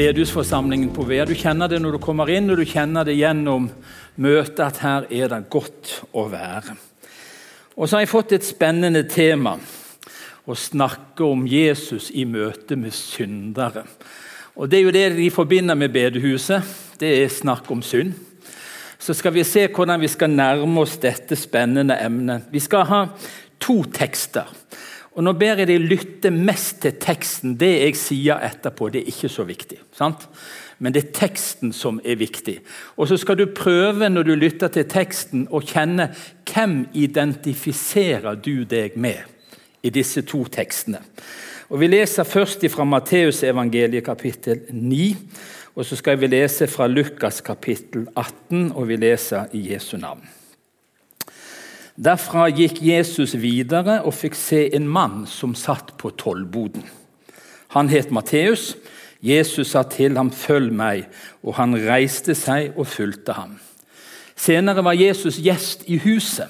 bedehusforsamlingen på Vea. Du kjenner det når du kommer inn, og du kjenner det gjennom møtet at her er det godt å være. Og så har jeg fått et spennende tema å snakke om Jesus i møte med syndere. Og Det er jo det de forbinder med bedehuset. Det er snakk om synd. Så skal vi se hvordan vi skal nærme oss dette spennende emnet. Vi skal ha to tekster. Og Nå ber jeg deg lytte mest til teksten. Det jeg sier etterpå, det er ikke så viktig. sant? Men det er teksten som er viktig. Og så skal du prøve når du lytter til teksten, å kjenne hvem identifiserer du deg med i disse to tekstene. Og Vi leser først fra Matteusevangeliet kapittel 9. Og så skal vi lese fra Lukas kapittel 18, og vi leser i Jesu navn. Derfra gikk Jesus videre og fikk se en mann som satt på tollboden. Han het Matteus. Jesus sa til ham, 'Følg meg', og han reiste seg og fulgte ham. Senere var Jesus gjest i huset.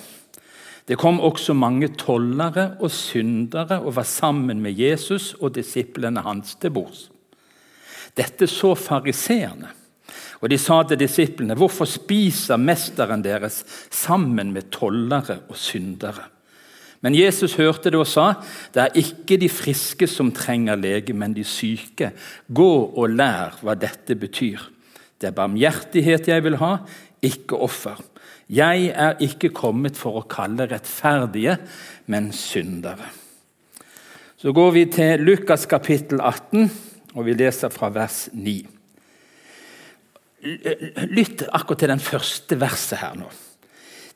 Det kom også mange tollere og syndere og var sammen med Jesus og disiplene hans til bords. Dette så fariseerne. Og De sa til disiplene, 'Hvorfor spiser mesteren deres sammen med tollere og syndere?' Men Jesus hørte det og sa, 'Det er ikke de friske som trenger lege, men de syke.' 'Gå og lær hva dette betyr.' 'Det er barmhjertighet jeg vil ha, ikke offer.' 'Jeg er ikke kommet for å kalle rettferdige, men syndere.' Så går vi til Lukas kapittel 18, og vi leser fra vers 9. Lytt akkurat til den første verset her nå.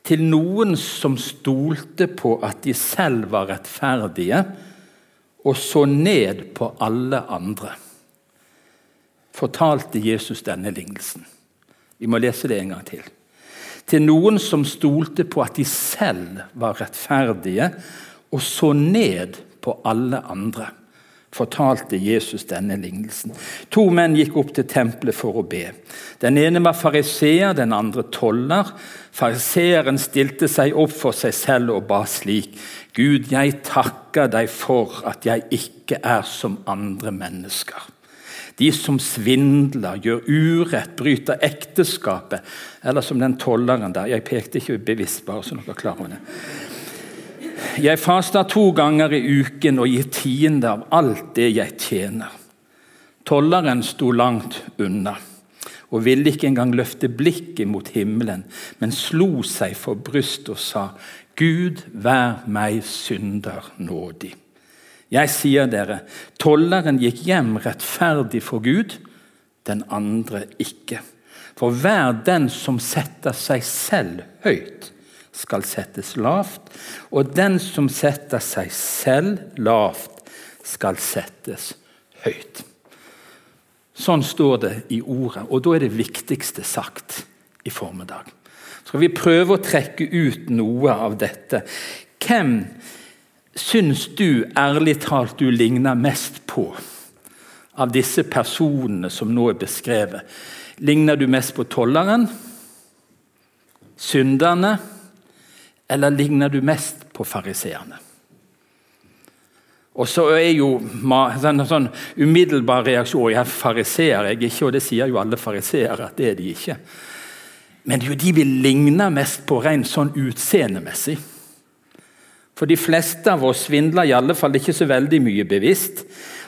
Til noen som stolte på at de selv var rettferdige, og så ned på alle andre, fortalte Jesus denne lignelsen. Vi må lese det en gang til. Til noen som stolte på at de selv var rettferdige, og så ned på alle andre fortalte Jesus denne lignelsen. To menn gikk opp til tempelet for å be. Den ene var fariseer, den andre toller. Fariseeren stilte seg opp for seg selv og ba slik.: Gud, jeg takker deg for at jeg ikke er som andre mennesker. De som svindler, gjør urett, bryter ekteskapet. Eller som den tolleren der. Jeg pekte ikke bevisst, bare så dere er klar over det. Jeg faster to ganger i uken og gir tiende av alt det jeg tjener. Tolleren sto langt unna og ville ikke engang løfte blikket mot himmelen, men slo seg for brystet og sa, Gud, vær meg synder nådig. Jeg sier dere, tolleren gikk hjem rettferdig for Gud, den andre ikke. For hver den som setter seg selv høyt, skal settes lavt, og den som setter seg selv lavt, skal settes høyt. Sånn står det i ordet, og da er det viktigste sagt i formiddag. Skal vi prøve å trekke ut noe av dette. Hvem syns du ærlig talt du ligner mest på av disse personene som nå er beskrevet? Ligner du mest på tolleren? Synderne? Eller ligner du mest på fariseerne? Og så er jo sånn, sånn umiddelbar reaksjon jeg er fariseer, jeg ikke, og det sier jo alle fariseere at det er de ikke. Men det er jo de vi ligner mest på rent sånn utseendemessig. For de fleste av oss svindler i alle fall ikke så veldig mye bevisst.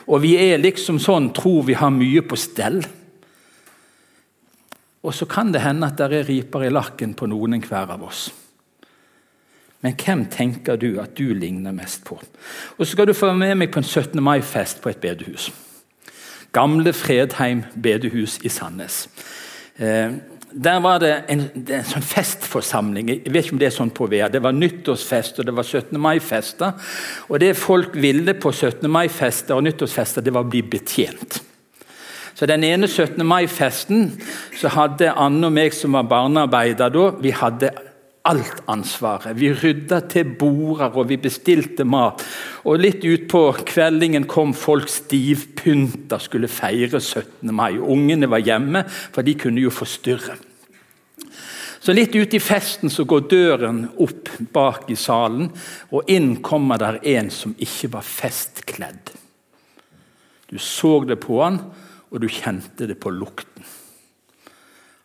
Og vi er liksom sånn, tror vi har mye på stell. Og så kan det hende at det er riper i lakken på noen enhver av oss. Men hvem tenker du at du ligner mest på? Og Så skal du få med meg på en 17. mai-fest på et bedehus. Gamle Fredheim bedehus i Sandnes. Eh, der var det en, en, sånn festforsamling. Jeg vet ikke om Det er sånn på VR. Det var nyttårsfest og det var 17. mai-fester. Og Det folk ville på 17. mai-fester og nyttårsfester, det var å bli betjent. Så Den ene 17. mai-festen så hadde Anne og meg som var barnearbeider da, vi hadde alt ansvaret. Vi rydda til border og vi bestilte mat. Og Litt utpå kveldingen kom folk stivpynta skulle feire 17. mai. Ungene var hjemme, for de kunne jo forstyrre. Så Litt ute i festen så går døren opp bak i salen, og inn kommer der en som ikke var festkledd. Du så det på han, og du kjente det på lukten.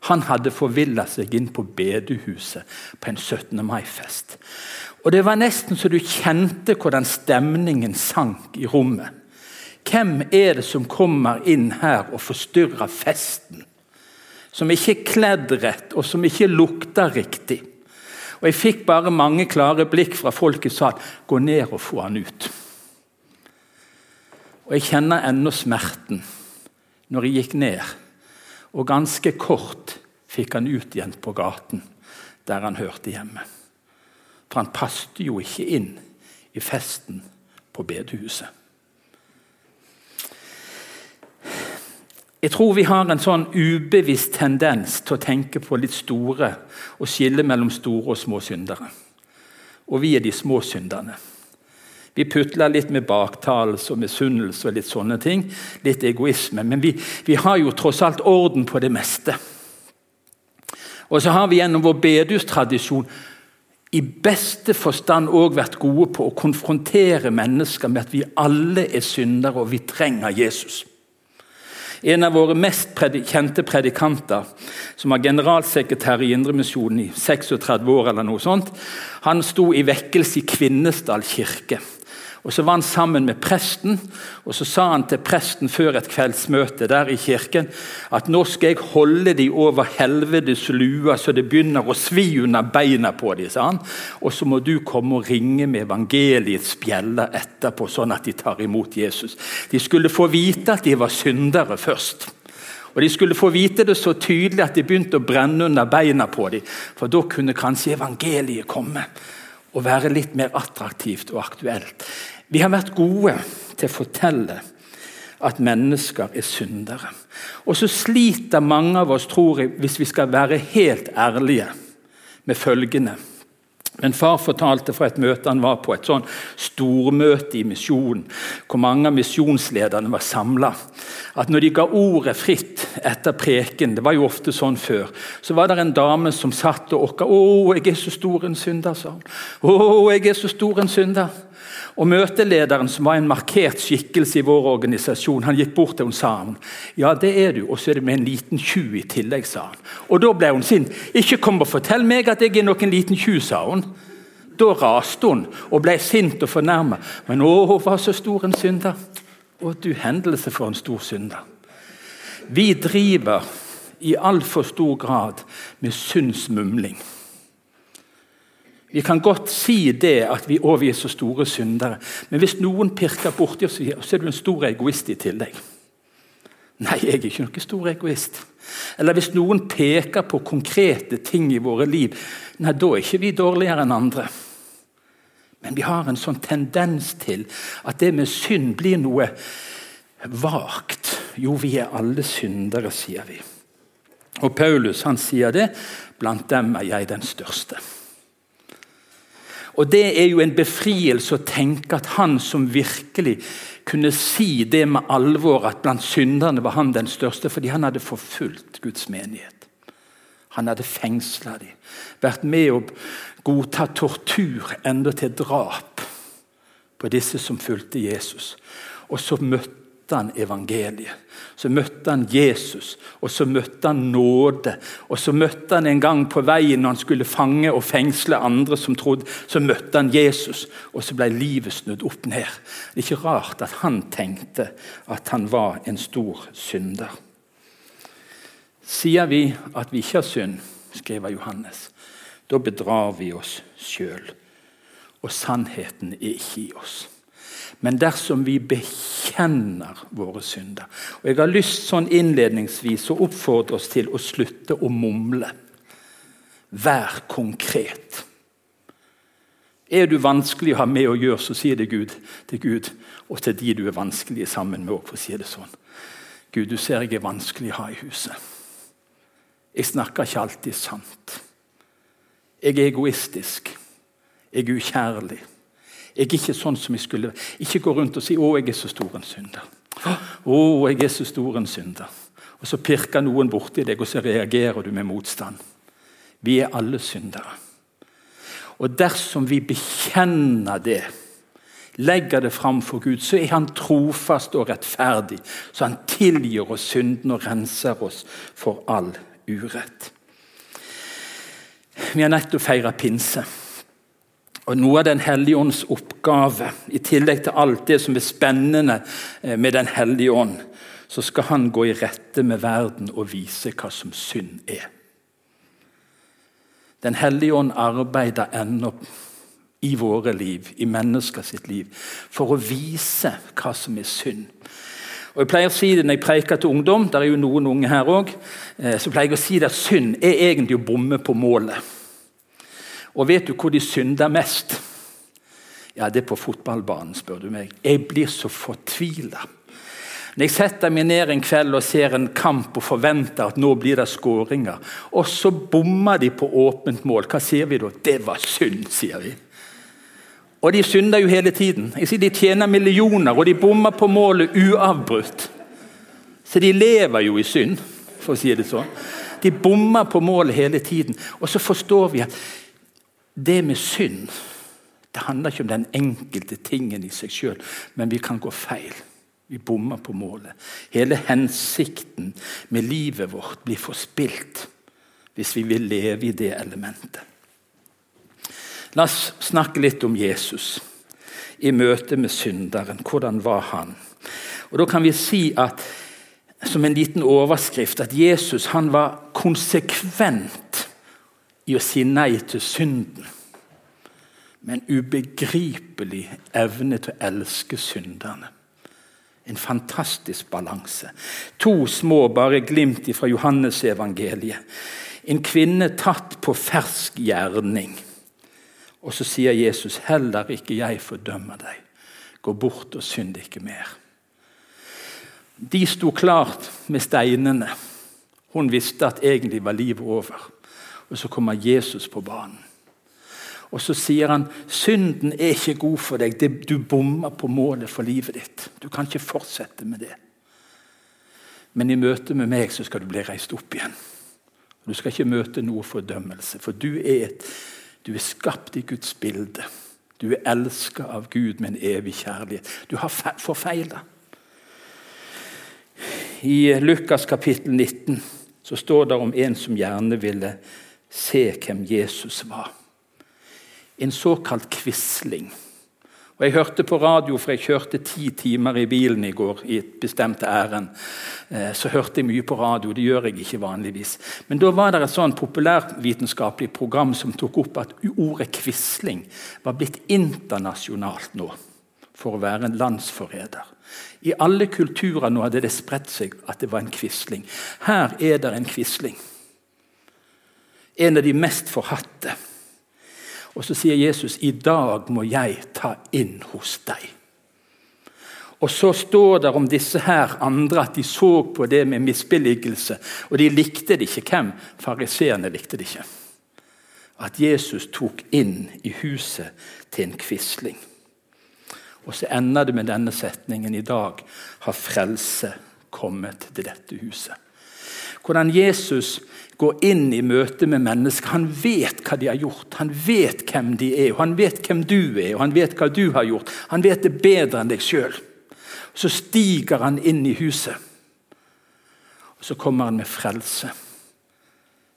Han hadde forvilla seg inn på bedehuset på en 17. mai-fest. Og Det var nesten så du kjente hvordan stemningen sank i rommet. Hvem er det som kommer inn her og forstyrrer festen? Som ikke er kledd rett, og som ikke lukter riktig. Og Jeg fikk bare mange klare blikk fra folket som sa gå ned og få han ut. Og Jeg kjenner ennå smerten når jeg gikk ned, og ganske kort fikk han ut igjen på gaten, der han hørte hjemme. For han passet jo ikke inn i festen på bedehuset. Jeg tror vi har en sånn ubevisst tendens til å tenke på litt store og skille mellom store og små syndere. Og vi er de små synderne. Vi putler litt med baktalelse og misunnelse og litt sånne ting. Litt egoisme. Men vi, vi, har jo tross alt orden på det meste. Og så har vi gjennom vår bedustradisjon i beste forstand òg vært gode på å konfrontere mennesker med at vi alle er syndere, og vi trenger Jesus. En av våre mest kjente predikanter, som var generalsekretær i Indremisjonen i 36 år, eller noe sånt, han sto i vekkelse i Kvinesdal kirke. Og Så var han sammen med presten, og så sa han til presten før et kveldsmøte der i kirken at nå skal jeg holde de over helvetes lua så det begynner å svi under beina på dem, sa han. Og så må du komme og ringe med evangeliets bjeller etterpå, sånn at de tar imot Jesus. De skulle få vite at de var syndere først. Og De skulle få vite det så tydelig at de begynte å brenne under beina på dem. For da kunne kanskje evangeliet komme og være litt mer attraktivt og aktuelt. Vi har vært gode til å fortelle at mennesker er syndere. Og så sliter mange av oss, tror jeg, hvis vi skal være helt ærlige, med følgende. En far fortalte fra et møte han var på, et sånn stormøte i misjonen, hvor mange av misjonslederne var samla, at når de ga ordet fritt etter preken, det var jo ofte sånn før, så var det en dame som satt og åkka. 'Å, jeg er så stor en synder', sa hun. 'Å, jeg er så stor en synder'. Og Møtelederen, som var en markert skikkelse i vår organisasjon, han gikk bort til og sa hun, ja det er du, og så er det med en liten tjuv i tillegg. sa han. Og Da ble hun sint. Ikke kom og fortell meg at jeg er noen liten tjuv, sa hun. Da raste hun og ble sint og fornærmet. Men å, hun var så stor en synder. Å, du hendelse for en stor synder. Vi driver i altfor stor grad med syndsmumling. Vi kan godt si det at vi, å, er så store syndere, men hvis noen pirker borti oss, så er du en stor egoist i tillegg. Nei, jeg er ikke noen stor egoist. Eller hvis noen peker på konkrete ting i våre liv, nei, da er ikke vi dårligere enn andre. Men vi har en sånn tendens til at det med synd blir noe vagt. Jo, vi er alle syndere, sier vi. Og Paulus han sier det. Blant dem er jeg den største. Og Det er jo en befrielse å tenke at han som virkelig kunne si det med alvor, at blant synderne var han den største, fordi han hadde forfulgt Guds menighet. Han hadde fengsla dem, vært med å godta tortur, enda til drap, på disse som fulgte Jesus. Og så møtte han evangeliet. Så møtte han Jesus, og så møtte han nåde. Og så møtte han en gang på veien når han skulle fange og fengsle andre som trodde, så møtte han Jesus, og så ble livet snudd opp ned. Det er ikke rart at han tenkte at han var en stor synder. Sier vi at vi ikke har synd, skriver Johannes, da bedrar vi oss sjøl. Og sannheten er ikke i oss. Men dersom vi bekjenner våre synder Og Jeg har lyst sånn innledningsvis å oppfordre oss til å slutte å mumle. Vær konkret. Er du vanskelig å ha med å gjøre, så sier det Gud til Gud og til de du er vanskelig sammen med. for å si det sånn. Gud, du ser jeg er vanskelig å ha i huset. Jeg snakker ikke alltid sant. Jeg er egoistisk. Jeg er ukjærlig. Jeg er ikke sånn som jeg skulle Ikke gå rundt og si 'Å, jeg er så stor en synder'. Å, jeg er så stor en synder. Og Så pirker noen borti deg, og så reagerer du med motstand. Vi er alle syndere. Og dersom vi bekjenner det legger det fram for Gud, så er han trofast og rettferdig. Så han tilgir oss synden og renser oss for all urett. Vi har nettopp feira pinse. Og Noe av Den hellige ånds oppgave, i tillegg til alt det som er spennende eh, med Den hellige ånd, så skal han gå i rette med verden og vise hva som synd er. Den hellige ånd arbeider ennå i våre liv, i mennesker sitt liv, for å vise hva som er synd. Og Jeg pleier å si det når jeg preker til ungdom, der er jo noen unge her også, eh, så pleier jeg å si at synd er egentlig å bomme på målet. Og vet du hvor de synder mest? Ja, Det er på fotballbanen, spør du meg. Jeg blir så fortvila. Når jeg setter meg ned en kveld og ser en kamp og forventer at nå blir det skåringer, og så bommer de på åpent mål, hva sier vi da? Det var synd, sier vi. Og de synder jo hele tiden. Jeg sier De tjener millioner, og de bommer på målet uavbrutt. Så de lever jo i synd, for å si det sånn. De bommer på målet hele tiden. Og så forstår vi at det med synd det handler ikke om den enkelte tingen i seg sjøl, men vi kan gå feil. Vi bommer på målet. Hele hensikten med livet vårt blir forspilt hvis vi vil leve i det elementet. La oss snakke litt om Jesus i møte med synderen. Hvordan var han? Og Da kan vi si at som en liten overskrift at Jesus var konsekvent i å si nei til synden. Men ubegripelig evne til å elske synderne. En fantastisk balanse. To små bare glimt fra Johannesevangeliet. En kvinne tatt på fersk gjerning. Og så sier Jesus, 'Heller ikke jeg fordømmer deg. Gå bort og synd ikke mer.' De sto klart med steinene. Hun visste at egentlig var livet over. Og så kommer Jesus på banen. Og så sier han synden er ikke god for deg. Du bommer på målet for livet ditt. Du kan ikke fortsette med det. Men i møte med meg så skal du bli reist opp igjen. Du skal ikke møte noe fordømmelse, for du er, et, du er skapt i Guds bilde. Du er elska av Gud med en evig kjærlighet. Du har forfeila. I Lukas kapittel 19 så står det om en som gjerne ville se hvem Jesus var en såkalt quisling. Og Jeg hørte på radio, for jeg kjørte ti timer i bilen i går i et bestemt ærend. Eh, så hørte jeg mye på radio. Det gjør jeg ikke vanligvis. Men da var det et sånn populærvitenskapelig program som tok opp at ordet quisling var blitt internasjonalt nå for å være en landsforræder. I alle kulturer nå hadde det spredt seg at det var en quisling. Her er det en quisling. En av de mest forhatte. Og så sier Jesus i dag må jeg ta inn hos deg. Og Så står det om disse her andre at de så på det med misbilligelse. Og de likte det ikke. Hvem? Fariseerne likte det ikke. At Jesus tok inn i huset til en quisling. Og så ender det med denne setningen i dag har frelse kommet til dette huset. Hvordan Jesus går inn i møte med mennesker. Han vet hva de har gjort, han vet hvem de er, og han vet hvem du er, og han vet hva du har gjort. Han vet det bedre enn deg sjøl. Så stiger han inn i huset, og så kommer han med frelse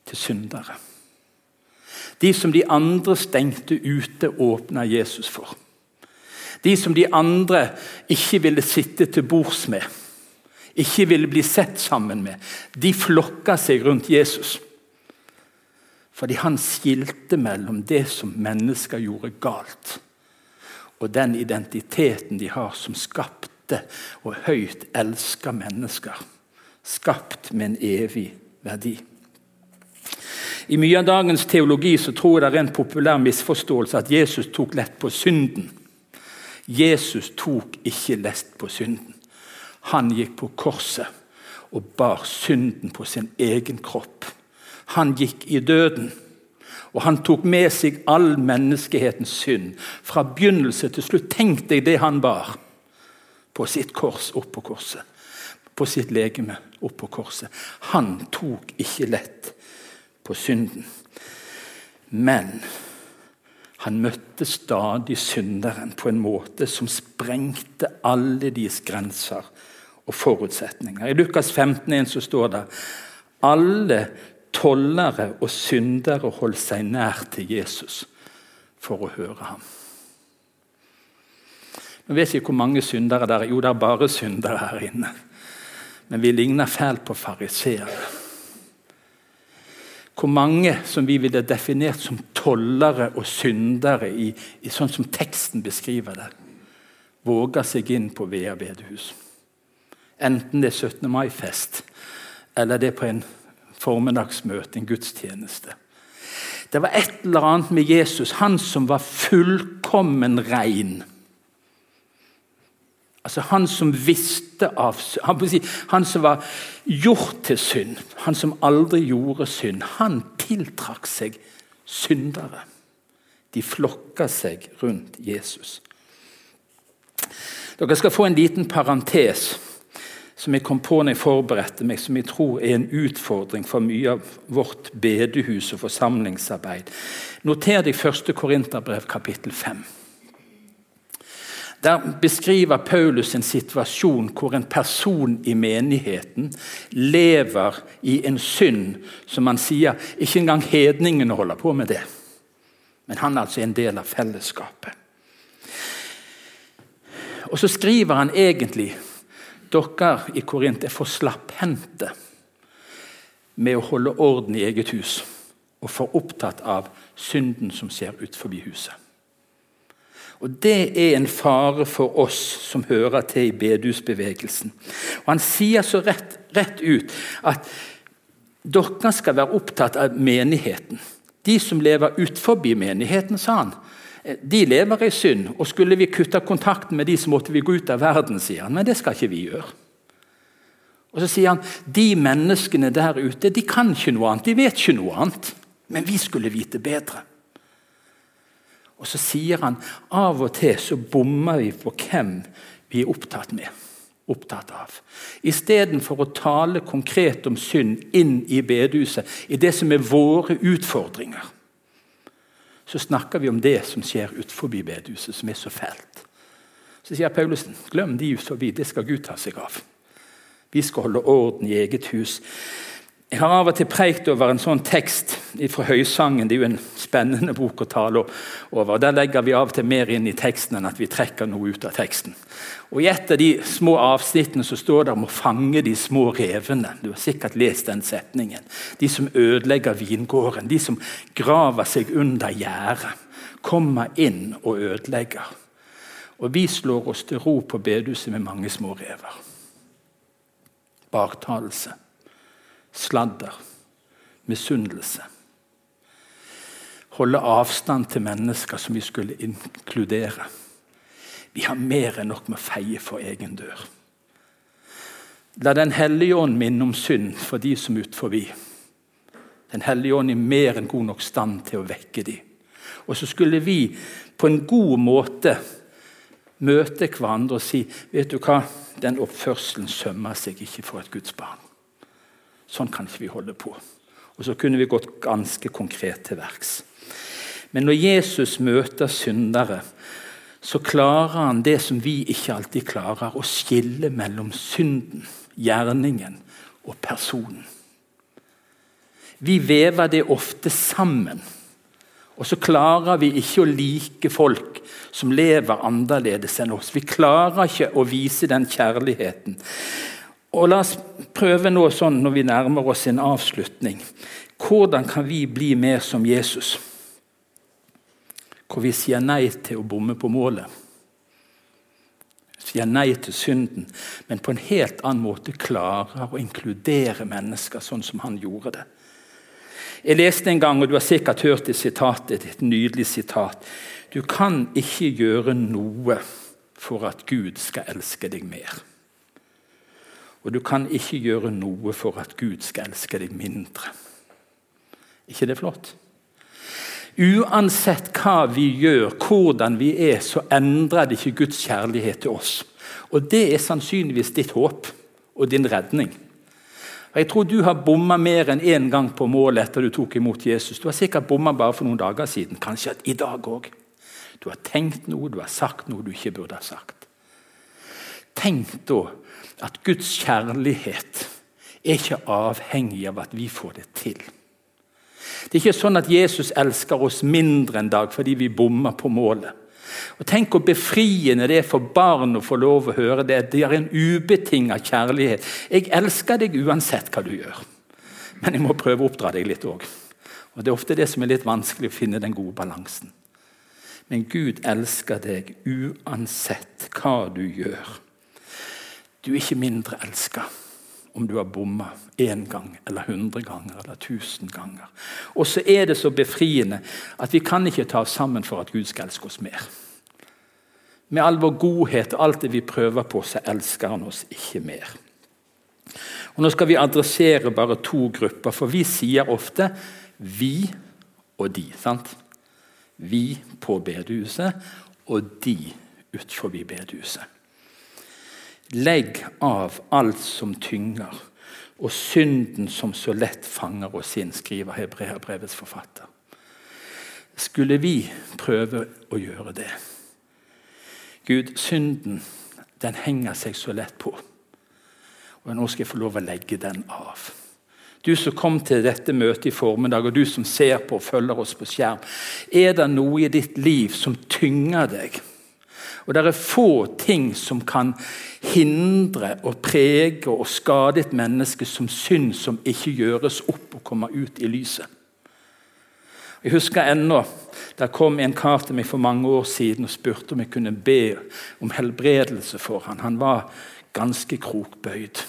til syndere. De som de andre stengte ute, åpna Jesus for. De som de andre ikke ville sitte til bords med ikke ville bli sett sammen med, de flokka seg rundt Jesus. Fordi han skilte mellom det som mennesker gjorde galt, og den identiteten de har som skapte og høyt elska mennesker. Skapt med en evig verdi. I mye av dagens teologi så tror jeg det er en populær misforståelse at Jesus tok lett på synden. Jesus tok ikke lett på synden. Han gikk på korset og bar synden på sin egen kropp. Han gikk i døden. Og han tok med seg all menneskehetens synd fra begynnelse til slutt. Tenk deg det han bar på sitt kors opp korset. På sitt legeme opp på korset. Han tok ikke lett på synden. Men Han møtte stadig synderen på en måte som sprengte alle deres grenser og forutsetninger. I Lukas 15, så står det alle tollere og syndere holdt seg nær til Jesus for å høre ham. Nå vet ikke hvor mange syndere det er. Jo, det er bare syndere her inne. Men vi ligner fælt på fariseere. Hvor mange som vi ville definert som tollere og syndere, i, i sånn som teksten beskriver det, våger seg inn på Vea bedehus. Enten det er 17. mai-fest, eller det er på en formiddagsmøte, en gudstjeneste. Det var et eller annet med Jesus, han som var fullkommen rein. Altså Han som visste av han, han som var gjort til synd, han som aldri gjorde synd, han tiltrakk seg syndere. De flokka seg rundt Jesus. Dere skal få en liten parentes som jeg kom på når jeg forberedte meg, som jeg tror er en utfordring for mye av vårt bedehus og forsamlingsarbeid. Noter deg 1. Korinterbrev kapittel 5. Der beskriver Paulus en situasjon hvor en person i menigheten lever i en synd som han sier ikke engang hedningene holder på med det. Men han er altså en del av fellesskapet. Og så skriver han egentlig dere i Korint er for slapphendte med å holde orden i eget hus og for opptatt av synden som ser ut forbi huset. Og Det er en fare for oss som hører til i bedehusbevegelsen. Han sier så rett, rett ut at dere skal være opptatt av menigheten. De som lever utenfor menigheten, sa han, de lever i synd, og skulle vi kutte kontakten med de, så måtte vi gå ut av verden, sier han. Men det skal ikke vi gjøre. Og Så sier han de menneskene der ute de kan ikke noe annet, de vet ikke noe annet. Men vi skulle vite bedre. Og Så sier han av og til så bommer vi på hvem vi er opptatt med. Opptatt av. Istedenfor å tale konkret om synd inn i bedehuset, i det som er våre utfordringer så snakker vi om det som skjer utenfor bedehuset, som er så fælt. Så sier Paulussen glem de utenfor, det skal Gud ta seg av. Vi skal holde orden i eget hus. Jeg har av og til preikt over en sånn tekst fra Høysangen. Det er jo en spennende bok å tale over. Der legger vi av og til mer inn i teksten enn at vi trekker noe ut av teksten. Og I et av de små avsnittene så står det om å fange de små revene. Du har sikkert lest den setningen. De som ødelegger vingården. De som graver seg under gjerdet. Kommer inn og ødelegger. Og vi slår oss til ro på bedehuset med mange små rever. Baktalelse sladder, misunnelse. Holde avstand til mennesker som vi skulle inkludere. Vi har mer enn nok med å feie for egen dør. La Den hellige ånd minne om synd for de som er utenfor. Den hellige ånd er mer enn god nok stand til å vekke de. Og så skulle vi på en god måte møte hverandre og si vet du hva, den oppførselen sømmer seg ikke for et Guds barn. Sånn kan ikke vi holde på. Og så kunne vi gått ganske konkret til verks. Men når Jesus møter syndere, så klarer han det som vi ikke alltid klarer, å skille mellom synden, gjerningen og personen. Vi vever det ofte sammen. Og så klarer vi ikke å like folk som lever annerledes enn oss. Vi klarer ikke å vise den kjærligheten. Og La oss prøve nå sånn når vi nærmer oss en avslutning. Hvordan kan vi bli mer som Jesus? Hvor vi sier nei til å bomme på målet. Sier nei til synden, men på en helt annen måte klarer å inkludere mennesker sånn som han gjorde det. Jeg leste en gang, og du har sikkert hørt det sitatet, et nydelig sitat. Du kan ikke gjøre noe for at Gud skal elske deg mer. Og du kan ikke gjøre noe for at Gud skal elske deg mindre. ikke det flott? Uansett hva vi gjør, hvordan vi er, så endrer det ikke Guds kjærlighet til oss. Og det er sannsynligvis ditt håp og din redning. Og Jeg tror du har bomma mer enn én gang på målet etter du tok imot Jesus. Du har sikkert bomma bare for noen dager siden, kanskje i dag òg. Du har tenkt noe, du har sagt noe du ikke burde ha sagt. Tenk da at Guds kjærlighet er ikke avhengig av at vi får det til. Det er ikke sånn at Jesus elsker oss mindre en dag fordi vi bommer på målet. Og Tenk hvor befriende det er for barn å få lov å høre det. Det er en ubetinga kjærlighet. Jeg elsker deg uansett hva du gjør, men jeg må prøve å oppdra deg litt òg. Og Det er ofte det som er litt vanskelig å finne den gode balansen. Men Gud elsker deg uansett hva du gjør. Du er ikke mindre elska om du har bomma én gang eller hundre ganger eller tusen ganger. Og så er det så befriende at vi kan ikke ta oss sammen for at Gud skal elske oss mer. Med all vår godhet og alt det vi prøver på, så elsker han oss ikke mer. Og Nå skal vi adressere bare to grupper, for vi sier ofte 'vi' og 'de'. sant? Vi på bedehuset og de utenfor bedehuset. Legg av alt som tynger, og synden som så lett fanger oss inn, skriver Hebreabrevets forfatter. Skulle vi prøve å gjøre det? Gud, synden den henger seg så lett på. Og Nå skal jeg få lov å legge den av. Du som kom til dette møtet i formiddag, og du som ser på og følger oss på skjerm. Er det noe i ditt liv som tynger deg? Og Det er få ting som kan hindre og prege og skade et menneske som synd som ikke gjøres opp og kommer ut i lyset. Jeg husker ennå der kom en kar til meg for mange år siden og spurte om jeg kunne be om helbredelse for han. Han var ganske krokbøyd.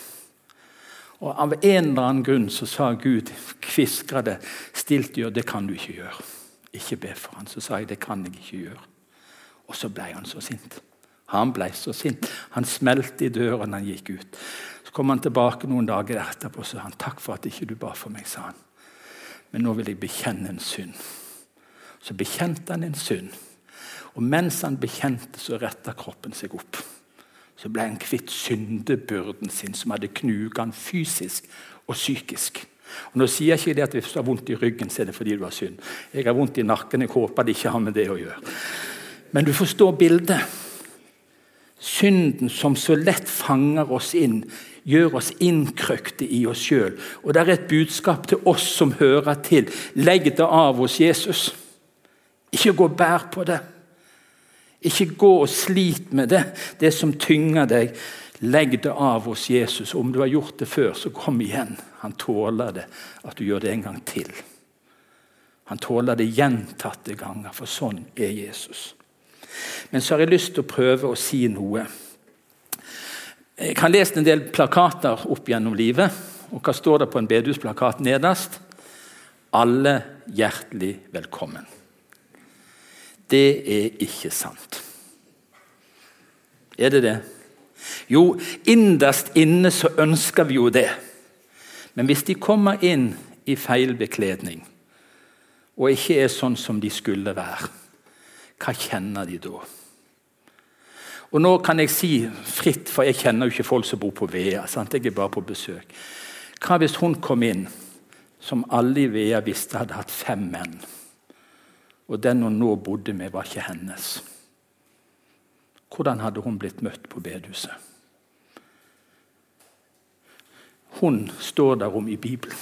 Og Av en eller annen grunn så sa Gud, kviskra det stilt gjør, det kan du ikke gjøre. Ikke be for han. Så sa jeg det kan jeg ikke gjøre. Og så ble han så sint. Han ble så sint. Han smelte i døren han gikk ut. Så kom han tilbake noen dager etterpå og sa han, takk for at ikke du ba for meg. sa han. Men nå vil jeg bekjenne en synd. Så bekjente han en synd. Og mens han bekjente, så retta kroppen seg opp. Så ble han kvitt syndebyrden sin, som hadde knuget han fysisk og psykisk. Og Nå sier jeg ikke det at Hvis du har vondt i ryggen, så er det fordi du har synd. Jeg har vondt i nakken, jeg håper det ikke har med det å gjøre. Men du forstår bildet. Synden som så lett fanger oss inn, gjør oss innkrøkte i oss sjøl. Og det er et budskap til oss som hører til. Legg det av hos Jesus. Ikke gå og bær på det. Ikke gå og slit med det, det som tynger deg. Legg det av hos Jesus. Om du har gjort det før, så kom igjen. Han tåler det at du gjør det en gang til. Han tåler det gjentatte ganger, for sånn er Jesus. Men så har jeg lyst til å prøve å si noe. Jeg har lest en del plakater opp gjennom livet. og Hva står det på en bedehusplakat nederst? Alle hjertelig velkommen. Det er ikke sant. Er det det? Jo, innerst inne så ønsker vi jo det. Men hvis de kommer inn i feil bekledning og ikke er sånn som de skulle være, hva kjenner de da? Og Nå kan jeg si fritt, for jeg kjenner jo ikke folk som bor på Vea. Sant? Jeg er bare på besøk. Hva hvis hun kom inn, som alle i Vea visste hadde hatt fem menn? Og den hun nå bodde med, var ikke hennes. Hvordan hadde hun blitt møtt på bedehuset? Hun står der om i Bibelen.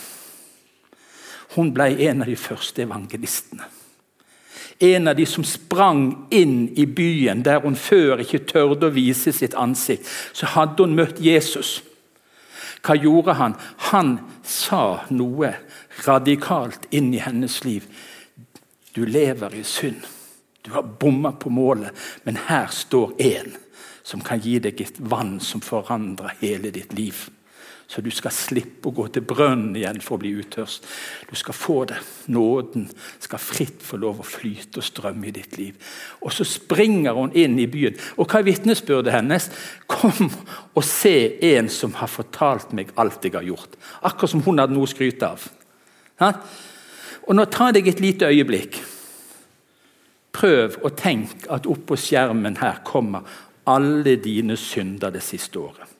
Hun ble en av de første evangelistene. En av de som sprang inn i byen der hun før ikke tørde å vise sitt ansikt. Så hadde hun møtt Jesus. Hva gjorde han? Han sa noe radikalt inn i hennes liv. Du lever i synd. Du har bomma på målet, men her står en som kan gi deg et vann som forandrer hele ditt liv. Så du skal slippe å gå til brønnen igjen for å bli uttørst. Du skal få det. Nåden skal fritt få lov å flyte og strømme i ditt liv. Og så springer hun inn i byen. Og hva er vitnesbyrdet hennes? Kom og se en som har fortalt meg alt jeg har gjort. Akkurat som hun hadde noe å skryte av. Og nå tar deg et lite øyeblikk. Prøv å tenke at oppå skjermen her kommer alle dine synder det siste året.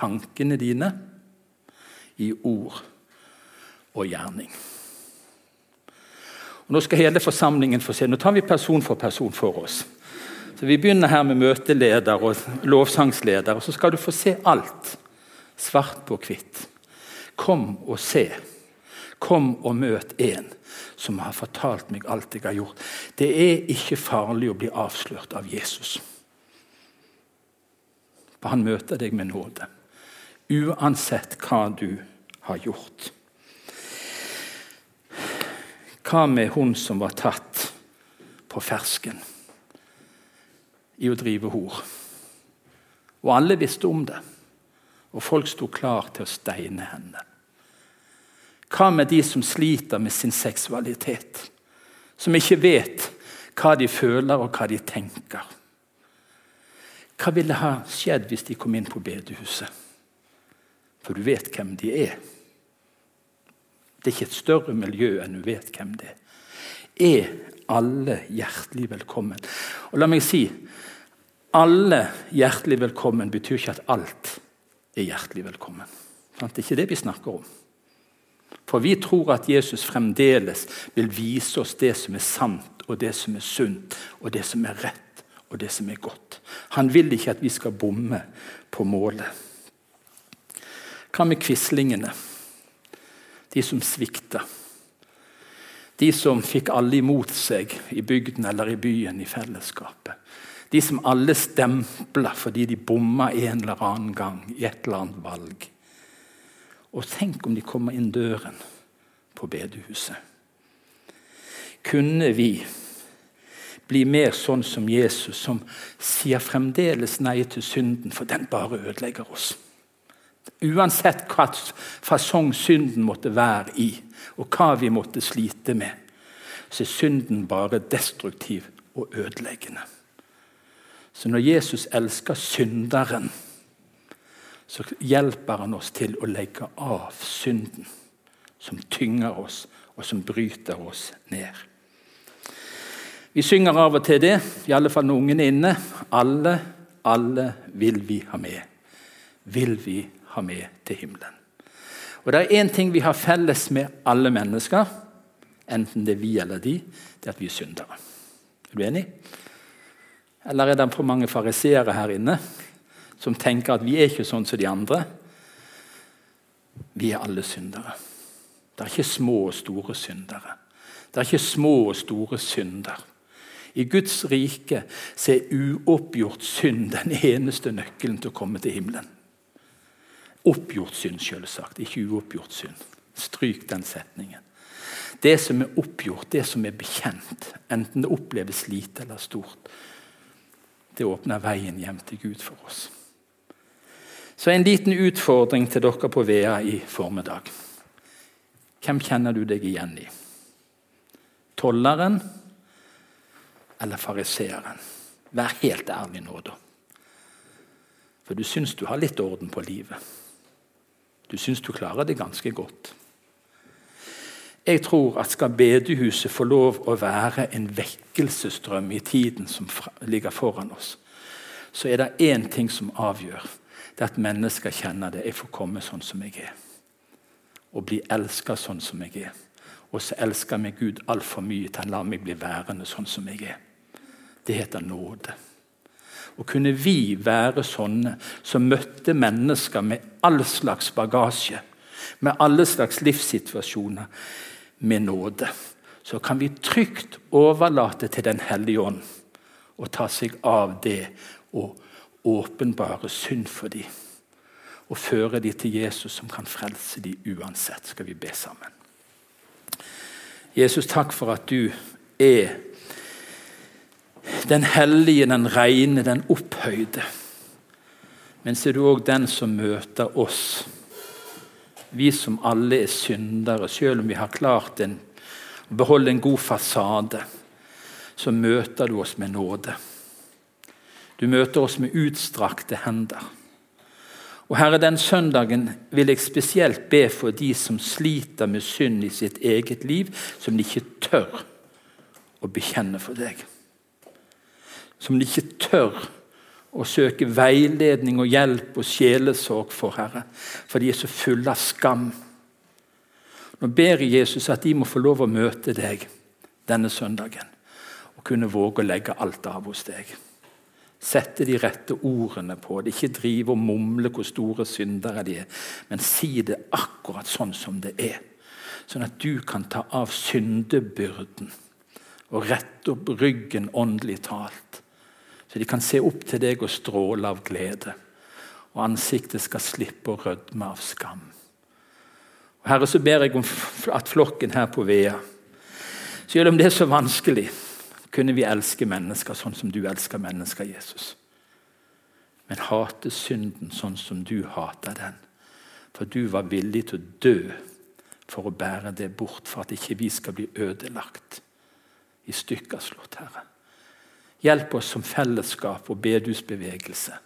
Tankene dine, i ord og gjerning. Og nå skal hele forsamlingen få se. Nå tar vi person for person for oss. Så Vi begynner her med møteleder og lovsangsleder, og så skal du få se alt. Svart på hvitt. Kom og se. Kom og møt en som har fortalt meg alt jeg har gjort. Det er ikke farlig å bli avslørt av Jesus. For han møter deg med nåde, uansett hva du har gjort. Hva med hun som var tatt på fersken i å drive hor? Og alle visste om det, og folk sto klar til å steine henne. Hva med de som sliter med sin seksualitet? Som ikke vet hva de føler og hva de tenker? Hva ville ha skjedd hvis de kom inn på bedehuset? For du vet hvem de er. Det er ikke et større miljø enn du vet hvem det er. Er alle hjertelig velkommen? Og la meg si alle hjertelig velkommen betyr ikke at alt er hjertelig velkommen. Det er ikke det vi snakker om. For vi tror at Jesus fremdeles vil vise oss det som er sant, og det som er sunt, og det som er rett, og det som er godt. Han vil ikke at vi skal bomme på målet. Hva med quislingene? de som svikta. De som fikk alle imot seg i bygden eller i byen i fellesskapet. De som alle stempla fordi de bomma en eller annen gang i et eller annet valg. Og tenk om de kommer inn døren på bedehuset. Kunne vi bli mer sånn som Jesus, som sier fremdeles nei til synden, for den bare ødelegger oss? Uansett hva fasong synden måtte være i, og hva vi måtte slite med, så er synden bare destruktiv og ødeleggende. Så når Jesus elsker synderen, så hjelper han oss til å legge av synden som tynger oss, og som bryter oss ned. Vi synger av og til det, i alle fall når ungene er inne. Alle, alle vil vi ha med. Vil vi ha med til himmelen. Og Det er én ting vi har felles med alle mennesker, enten det er vi eller de, det er at vi er syndere. Er du enig? Eller er det for mange fariseere her inne som tenker at vi er ikke sånn som de andre? Vi er alle syndere. Det er ikke små og store syndere. Det er ikke små og store synder. I Guds rike er uoppgjort synd den eneste nøkkelen til å komme til himmelen. Oppgjort synd, selvsagt, ikke uoppgjort synd. Stryk den setningen. Det som er oppgjort, det som er bekjent, enten det oppleves lite eller stort, det åpner veien hjem til Gud for oss. Så en liten utfordring til dere på Vea i formiddag. Hvem kjenner du deg igjen i? Tolleren eller fariseeren? Vær helt ærlig nå, da. For du syns du har litt orden på livet. Du syns du klarer det ganske godt. Jeg tror at skal bedehuset få lov å være en vekkelsesstrøm i tiden som ligger foran oss, så er det én ting som avgjør. Det er at mennesker kjenner det. Jeg får komme sånn som jeg er. Og bli elska sånn som jeg er. Og så elsker meg Gud altfor mye til han lar meg bli værende sånn som jeg er. Det heter nåde. Og kunne vi være sånne som møtte mennesker med all slags bagasje, med alle slags livssituasjoner, med nåde, så kan vi trygt overlate til Den hellige ånd å ta seg av det og åpenbare synd for dem. Og føre dem til Jesus, som kan frelse dem uansett. Skal vi be sammen. Jesus, takk for at du er den hellige, den rene, den opphøyde. Men så er du òg den som møter oss, vi som alle er syndere. Selv om vi har klart en, å beholde en god fasade, så møter du oss med nåde. Du møter oss med utstrakte hender. Og Herre, Den søndagen vil jeg spesielt be for de som sliter med synd i sitt eget liv, som de ikke tør å bekjenne for deg som de ikke tør å søke veiledning og hjelp og sjelesorg for, Herre. For de er så fulle av skam. Nå ber Jesus at de må få lov å møte deg denne søndagen. Og kunne våge å legge alt av hos deg. Sette de rette ordene på det. Ikke drive og mumle hvor store syndere de er, men si det akkurat sånn som det er. Sånn at du kan ta av syndebyrden og rette opp ryggen åndelig talt. Så de kan se opp til deg og stråle av glede. Og ansiktet skal slippe å rødme av skam. Og Herre, så ber jeg om at flokken her på Vea, selv om det er så vanskelig, kunne vi elske mennesker sånn som du elsker mennesker, Jesus. Men hate synden sånn som du hater den. For du var villig til å dø for å bære det bort, for at ikke vi skal bli ødelagt, i stykker slått, Herre. Hjelp oss som fellesskap og bedusbevegelse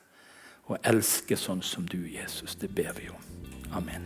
å elske sånn som du, Jesus. Det ber vi om. Amen.